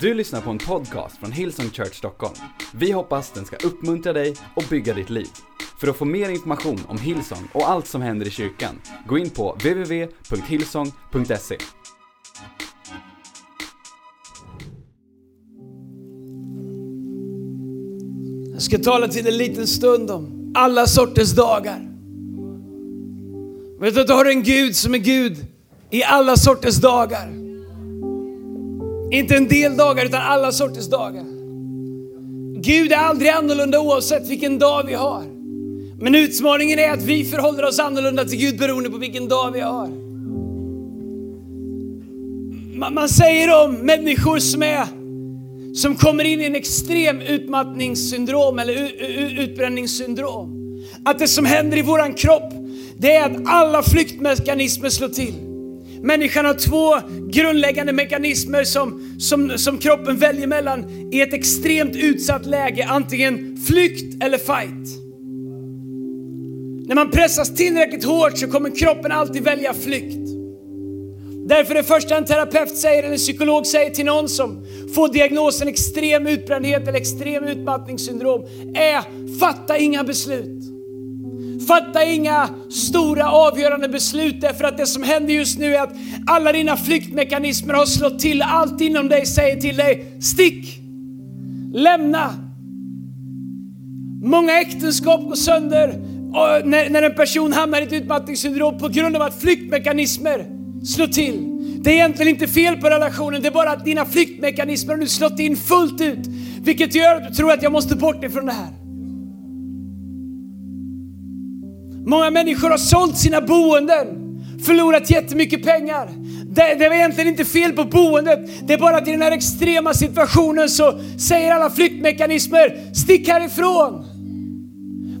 Du lyssnar på en podcast från Hillsong Church Stockholm. Vi hoppas den ska uppmuntra dig och bygga ditt liv. För att få mer information om Hillsong och allt som händer i kyrkan, gå in på www.hillsong.se. Jag ska tala till en liten stund om alla sorters dagar. Vet du att du har en Gud som är Gud i alla sorters dagar. Inte en del dagar utan alla sorters dagar. Gud är aldrig annorlunda oavsett vilken dag vi har. Men utmaningen är att vi förhåller oss annorlunda till Gud beroende på vilken dag vi har. Man, säger om människor som är som kommer in i en extrem utmattningssyndrom eller utbränningssyndrom. Att det som händer i våran kropp, det är att alla flyktmekanismer slår till. Människan har två grundläggande mekanismer som, som, som kroppen väljer mellan i ett extremt utsatt läge, antingen flykt eller fight. När man pressas tillräckligt hårt så kommer kroppen alltid välja flykt. Därför det första en terapeut säger eller en psykolog säger till någon som får diagnosen extrem utbrändhet eller extrem utmattningssyndrom är fatta inga beslut. Fatta inga stora avgörande beslut därför att det som händer just nu är att alla dina flyktmekanismer har slått till. Allt inom dig säger till dig, stick! Lämna! Många äktenskap går sönder när, när en person hamnar i ett utmattningssyndrom på grund av att flyktmekanismer slår till. Det är egentligen inte fel på relationen, det är bara att dina flyktmekanismer har nu slått in fullt ut. Vilket gör att du tror att jag måste bort ifrån det här. Många människor har sålt sina boenden, förlorat jättemycket pengar. Det, det var egentligen inte fel på boendet, det är bara att i den här extrema situationen så säger alla flyktmekanismer, stick härifrån.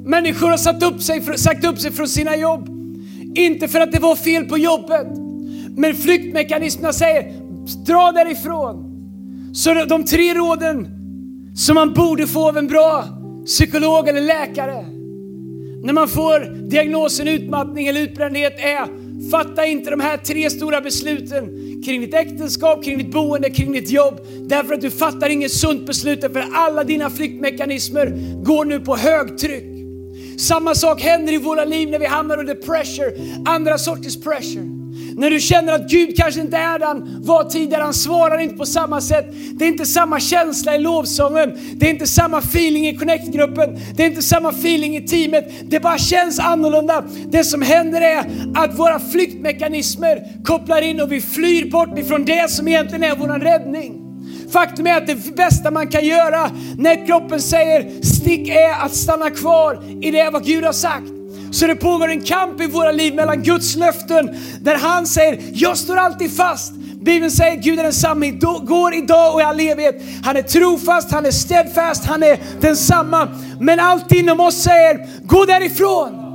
Människor har satt upp sig, sagt upp sig från sina jobb. Inte för att det var fel på jobbet, men flyktmekanismerna säger, dra därifrån. Så de tre råden som man borde få av en bra psykolog eller läkare när man får diagnosen utmattning eller utbrändhet är fatta inte de här tre stora besluten kring ditt äktenskap, kring ditt boende, kring ditt jobb. Därför att du fattar inget sunt beslut för alla dina flyktmekanismer går nu på högtryck. Samma sak händer i våra liv när vi hamnar under pressure, andra sorters pressure. När du känner att Gud kanske inte är där han var tidigare, han svarar inte på samma sätt. Det är inte samma känsla i lovsången, det är inte samma feeling i connect-gruppen, det är inte samma feeling i teamet. Det bara känns annorlunda. Det som händer är att våra flyktmekanismer kopplar in och vi flyr bort ifrån det som egentligen är vår räddning. Faktum är att det bästa man kan göra när kroppen säger stick är att stanna kvar i det vad Gud har sagt. Så det pågår en kamp i våra liv mellan Guds löften där han säger, jag står alltid fast. Bibeln säger Gud är densamme går idag och i all evighet. Han är trofast, han är steadfast, han är densamma. Men allt inom oss säger, gå därifrån.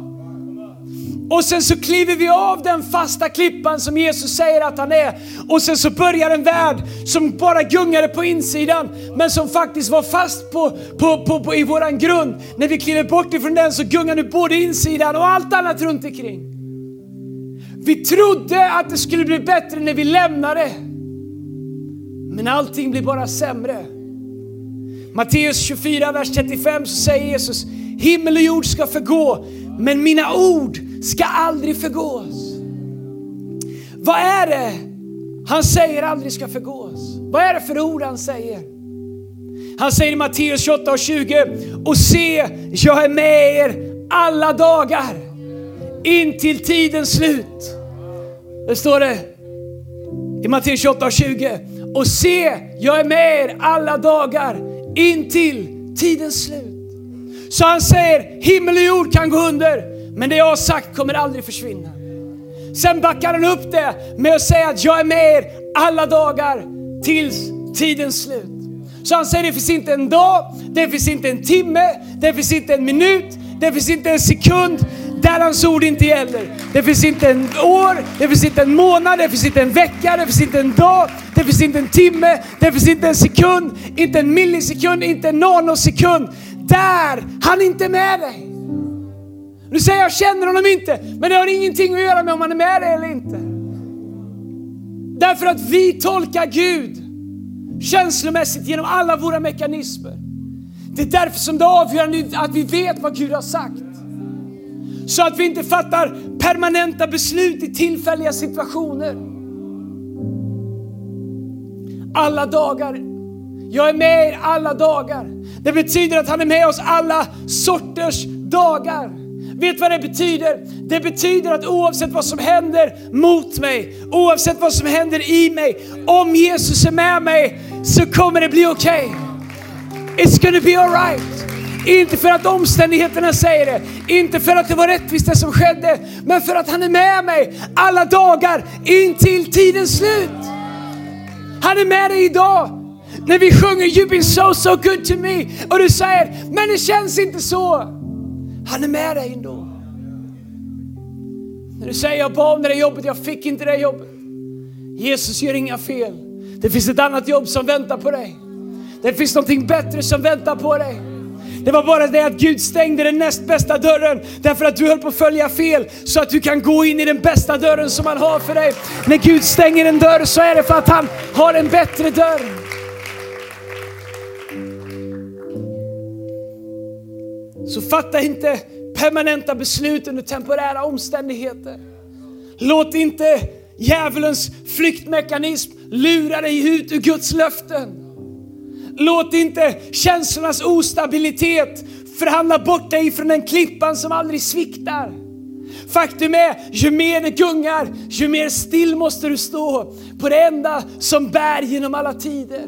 Och sen så kliver vi av den fasta klippan som Jesus säger att han är. Och sen så börjar en värld som bara gungade på insidan, men som faktiskt var fast på, på, på, på i våran grund. När vi kliver bort ifrån den så gungar nu både insidan och allt annat runt omkring. Vi trodde att det skulle bli bättre när vi lämnade. Men allting blir bara sämre. Matteus 24, vers 35 så säger Jesus, himmel och jord ska förgå, men mina ord ska aldrig förgås. Vad är det han säger aldrig ska förgås? Vad är det för ord han säger? Han säger i Matteus 28 och 20, och se, jag är med er alla dagar in till tidens slut. Det står det i Matteus 28 och 20. Och se, jag är med er alla dagar in till tidens slut. Så han säger, himmel och jord kan gå under, men det jag har sagt kommer aldrig försvinna. Sen backar han upp det med att säga att jag är med er alla dagar tills tidens slut. Så han säger det finns inte en dag, det finns inte en timme, det finns inte en minut, det finns inte en sekund där hans ord inte gäller. Det finns inte en år, det finns inte en månad, det finns inte en vecka, det finns inte en dag, det finns inte en timme, det finns inte en sekund, inte en millisekund, inte en nanosekund. Där han inte är med dig. Du säger jag känner honom inte, men det har ingenting att göra med om han är med dig eller inte. Därför att vi tolkar Gud känslomässigt genom alla våra mekanismer. Det är därför som det är avgörande att vi vet vad Gud har sagt. Så att vi inte fattar permanenta beslut i tillfälliga situationer. Alla dagar. Jag är med er alla dagar. Det betyder att han är med oss alla sorters dagar. Vet vad det betyder? Det betyder att oavsett vad som händer mot mig, oavsett vad som händer i mig, om Jesus är med mig så kommer det bli okej. Okay. It's gonna be alright. Inte för att omständigheterna säger det, inte för att det var rättvist det som skedde, men för att han är med mig alla dagar in till tidens slut. Han är med dig idag. När vi sjunger You've been so so good to me och du säger, men det känns inte så. Han är med dig ändå. När du säger jag bad om det där jobbet, jag fick inte det jobbet. Jesus gör inga fel. Det finns ett annat jobb som väntar på dig. Det finns någonting bättre som väntar på dig. Det var bara det att Gud stängde den näst bästa dörren därför att du höll på att följa fel så att du kan gå in i den bästa dörren som han har för dig. När Gud stänger en dörr så är det för att han har en bättre dörr. Så fatta inte permanenta beslut under temporära omständigheter. Låt inte djävulens flyktmekanism lura dig ut ur Guds löften. Låt inte känslornas ostabilitet förhandla bort dig från den klippan som aldrig sviktar. Faktum är, ju mer det gungar, ju mer still måste du stå på det enda som bär genom alla tider.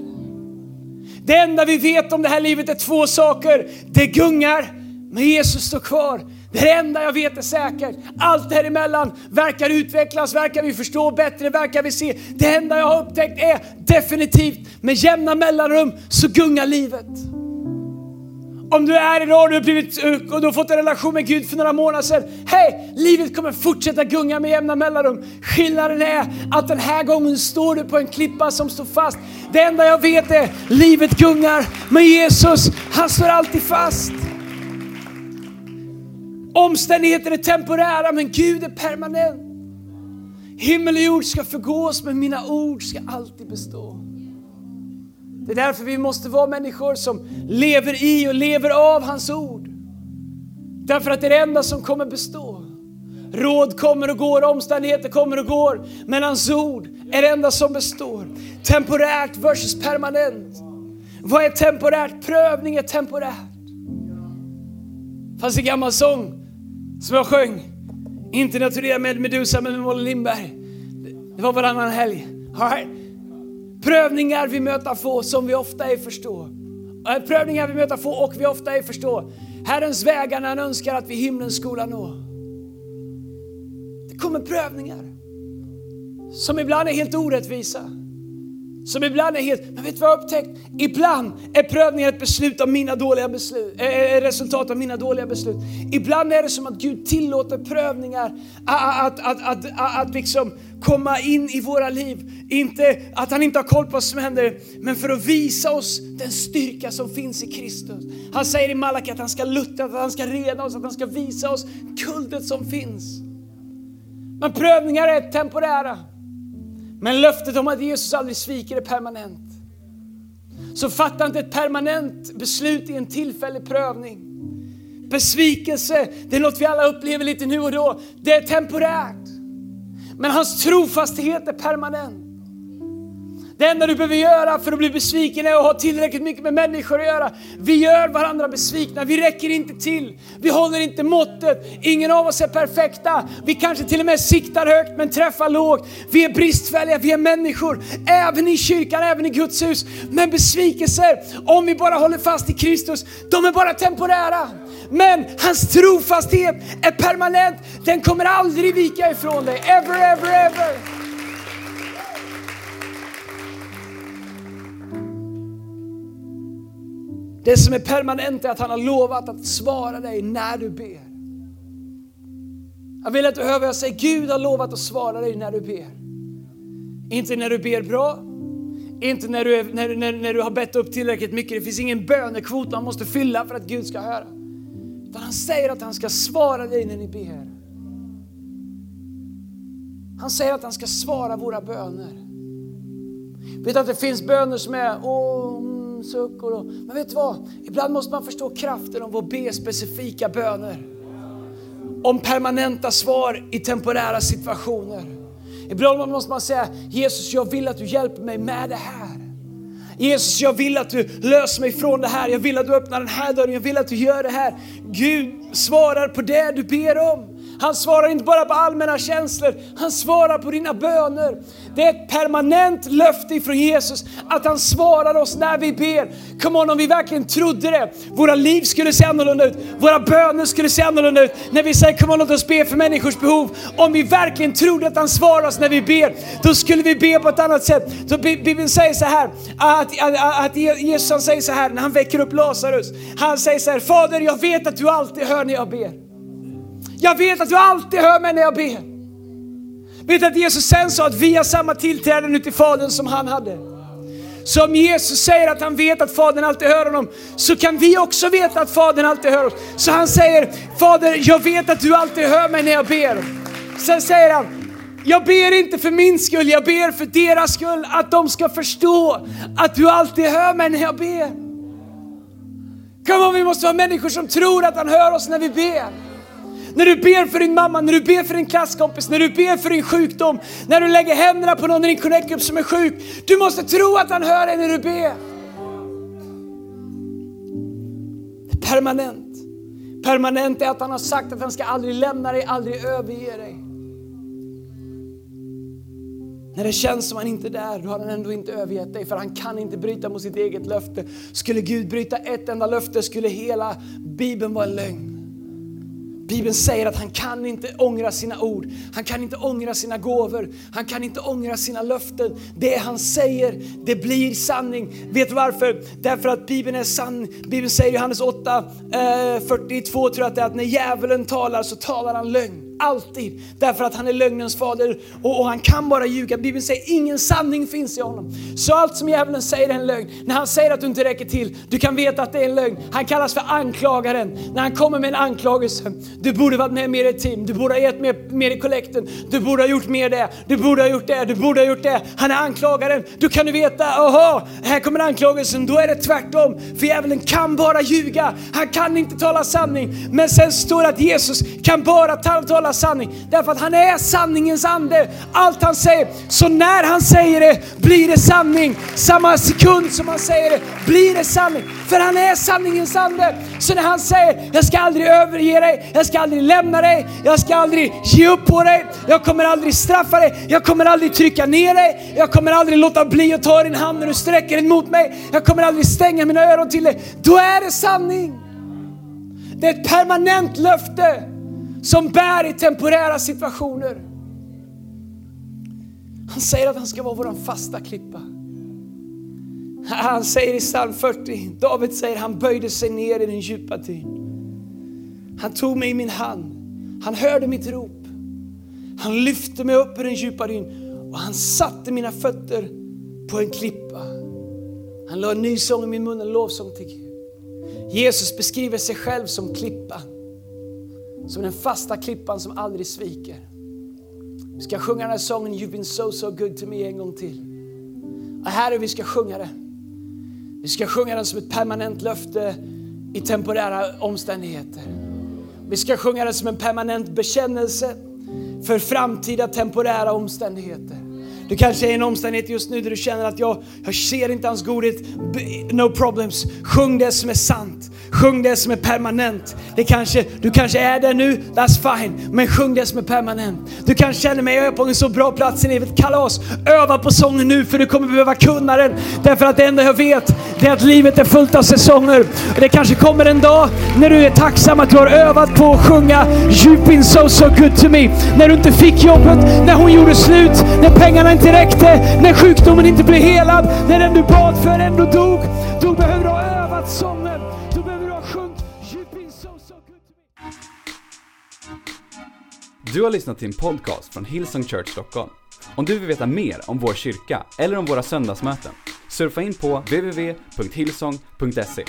Det enda vi vet om det här livet är två saker. Det gungar men Jesus står kvar. Det är det enda jag vet är säkert. Allt däremellan verkar utvecklas, verkar vi förstå bättre, verkar vi se. Det enda jag har upptäckt är definitivt med jämna mellanrum så gungar livet. Om du är idag och du har, blivit, och du har fått en relation med Gud för några månader sedan. Hej! Livet kommer fortsätta gunga med jämna mellanrum. Skillnaden är att den här gången står du på en klippa som står fast. Det enda jag vet är livet gungar, men Jesus, han står alltid fast. Omständigheter är temporära men Gud är permanent. Himmel och jord ska förgås men mina ord ska alltid bestå. Det är därför vi måste vara människor som lever i och lever av hans ord. Därför att det är det enda som kommer bestå. Råd kommer och går, omständigheter kommer och går, men hans ord är det enda som består. Temporärt versus permanent. Vad är temporärt? Prövning är temporärt. Det fanns en gammal sång som jag sjöng. Inte när jag turnerade med Medusa men med Molly Lindberg. Det var varannan helg. Right. Prövningar vi möter få som vi ofta är förstå. Prövningar vi möter få och vi ofta ej förstå Herrens vägar när han önskar att vi himlens skola nå. Det kommer prövningar som ibland är helt orättvisa. Som ibland är helt, men vet du vad jag har upptäckt? Ibland är prövningen ett beslut av mina dåliga beslut, äh, resultat av mina dåliga beslut. Ibland är det som att Gud tillåter prövningar att, att, att, att, att liksom komma in i våra liv. Inte att han inte har koll på vad som händer, men för att visa oss den styrka som finns i Kristus. Han säger i Malaki att han ska lutta, att han ska reda oss, att han ska visa oss kuldet som finns. Men prövningar är temporära. Men löftet om att Jesus aldrig sviker är permanent. Så fatta inte ett permanent beslut i en tillfällig prövning. Besvikelse, det är något vi alla upplever lite nu och då. Det är temporärt. Men hans trofasthet är permanent. Det enda du behöver göra för att bli besviken är att ha tillräckligt mycket med människor att göra. Vi gör varandra besvikna, vi räcker inte till. Vi håller inte måttet. Ingen av oss är perfekta. Vi kanske till och med siktar högt men träffar lågt. Vi är bristfälliga, vi är människor. Även i kyrkan, även i Guds hus. Men besvikelser, om vi bara håller fast i Kristus, de är bara temporära. Men hans trofasthet är permanent. Den kommer aldrig vika ifrån dig. Ever, ever, ever. Det som är permanent är att han har lovat att svara dig när du ber. Jag vill att du hör vad jag säger. Gud har lovat att svara dig när du ber. Inte när du ber bra, inte när du, är, när, när, när du har bett upp tillräckligt mycket. Det finns ingen bönekvot man måste fylla för att Gud ska höra. Utan han säger att han ska svara dig när ni ber. Han säger att han ska svara våra böner. Vet att det finns böner som är åh, mm, och. Men vet du vad? Ibland måste man förstå kraften av att be specifika böner. Om permanenta svar i temporära situationer. Ibland måste man säga Jesus, jag vill att du hjälper mig med det här. Jesus, jag vill att du löser mig från det här. Jag vill att du öppnar den här dörren. Jag vill att du gör det här. Gud svarar på det du ber om. Han svarar inte bara på allmänna känslor, han svarar på dina böner. Det är ett permanent löfte ifrån Jesus att han svarar oss när vi ber. Come on, om vi verkligen trodde det, våra liv skulle se annorlunda ut, våra böner skulle se annorlunda ut. När vi säger come on, låt oss be för människors behov. Om vi verkligen trodde att han svarar oss när vi ber, då skulle vi be på ett annat sätt. Så Bibeln säger så här, att, att, att Jesus säger så här när han väcker upp Lazarus. Han säger så här, Fader jag vet att du alltid hör när jag ber. Jag vet att du alltid hör mig när jag ber. Vet att Jesus sen sa att vi har samma tillträde nu till Fadern som han hade. Så om Jesus säger att han vet att Fadern alltid hör honom, så kan vi också veta att Fadern alltid hör oss. Så han säger, Fader jag vet att du alltid hör mig när jag ber. Sen säger han, jag ber inte för min skull, jag ber för deras skull, att de ska förstå att du alltid hör mig när jag ber. Kom on, vi måste vara människor som tror att han hör oss när vi ber. När du ber för din mamma, när du ber för din klasskompis, när du ber för din sjukdom, när du lägger händerna på någon i din connect som är sjuk. Du måste tro att han hör dig när du ber. Permanent. Permanent är att han har sagt att han ska aldrig lämna dig, aldrig överge dig. När det känns som han inte är där, då har han ändå inte övergett dig för han kan inte bryta mot sitt eget löfte. Skulle Gud bryta ett enda löfte skulle hela Bibeln vara en lögn. Bibeln säger att han kan inte ångra sina ord, han kan inte ångra sina gåvor, han kan inte ångra sina löften. Det han säger, det blir sanning. Vet du varför? Därför att Bibeln är sann. Bibeln säger i Johannes 8, eh, 42 tror jag att det är, att när djävulen talar så talar han lögn. Alltid. Därför att han är lögnens fader och, och, han kan bara ljuga. Bibeln säger ingen sanning finns i honom. Så allt som djävulen säger är en lögn. När han säger att du inte räcker till, du kan veta att det är en lögn. Han kallas för anklagaren. När han kommer med en anklagelse. Du borde varit med mer i team, du borde ha gett mer, mer i kollekten, du borde ha gjort mer det, du borde ha gjort det, du borde ha gjort det. Han är anklagaren. Då kan du veta, aha, här kommer anklagelsen. Då är det tvärtom. För djävulen kan bara ljuga. Han kan inte tala sanning. Men sen står det att Jesus kan bara tala sanning. Därför att han är sanningens ande. Allt han säger. Så när han säger det blir det sanning. Samma sekund som han säger det blir det sanning. För han är sanningens ande. Så när han säger, jag ska aldrig överge dig, jag ska aldrig lämna dig, jag ska aldrig ge upp på dig, jag kommer aldrig straffa dig, jag kommer aldrig trycka ner dig, jag kommer aldrig låta bli att ta din hand när du sträcker den mot mig, jag kommer aldrig stänga mina öron till dig. Då är det sanning. Det är ett permanent löfte som bär i temporära situationer. Han säger att han ska vara vår fasta klippa. Han säger i psalm 40, David säger han böjde sig ner i den djupa dyn. Han tog mig i min hand, han hörde mitt rop. Han lyfte mig upp ur den djupa dyn och han satte mina fötter på en klippa. Han la en ny sång i min mun, en lovsång till Gud. Jesus beskriver sig själv som klippan. Som den fasta klippan som aldrig sviker. Vi ska sjunga den här sången You've been so so good to me en gång till. Och här är vi ska sjunga den. Vi ska sjunga den som ett permanent löfte i temporära omständigheter. Vi ska sjunga den som en permanent bekännelse för framtida temporära omständigheter. Du kanske är i en omständighet just nu där du känner att jag, jag ser inte hans godhet. No problems. Sjung det som är sant. Sjung det som är permanent. Det kanske, du kanske är där nu, that's fine. Men sjung det som är permanent. Du kanske känner mig, jag är på en så bra plats i livet. Kalas, öva på sången nu för du kommer behöva kunna den. Därför att det enda jag vet, det är att livet är fullt av säsonger. Och det kanske kommer en dag när du är tacksam att du har övat på att sjunga You've been so so good to me. När du inte fick jobbet, när hon gjorde slut, när pengarna inte räckte, när sjukdomen inte blev helad, när den du bad för ändå dog. Då behöver du ha övat sången. Då behöver du ha sjungit You've been so so good to me. Du har lyssnat till en podcast från Hillsong Church Stockholm. Om du vill veta mer om vår kyrka eller om våra söndagsmöten, surfa in på www.hillsong.se.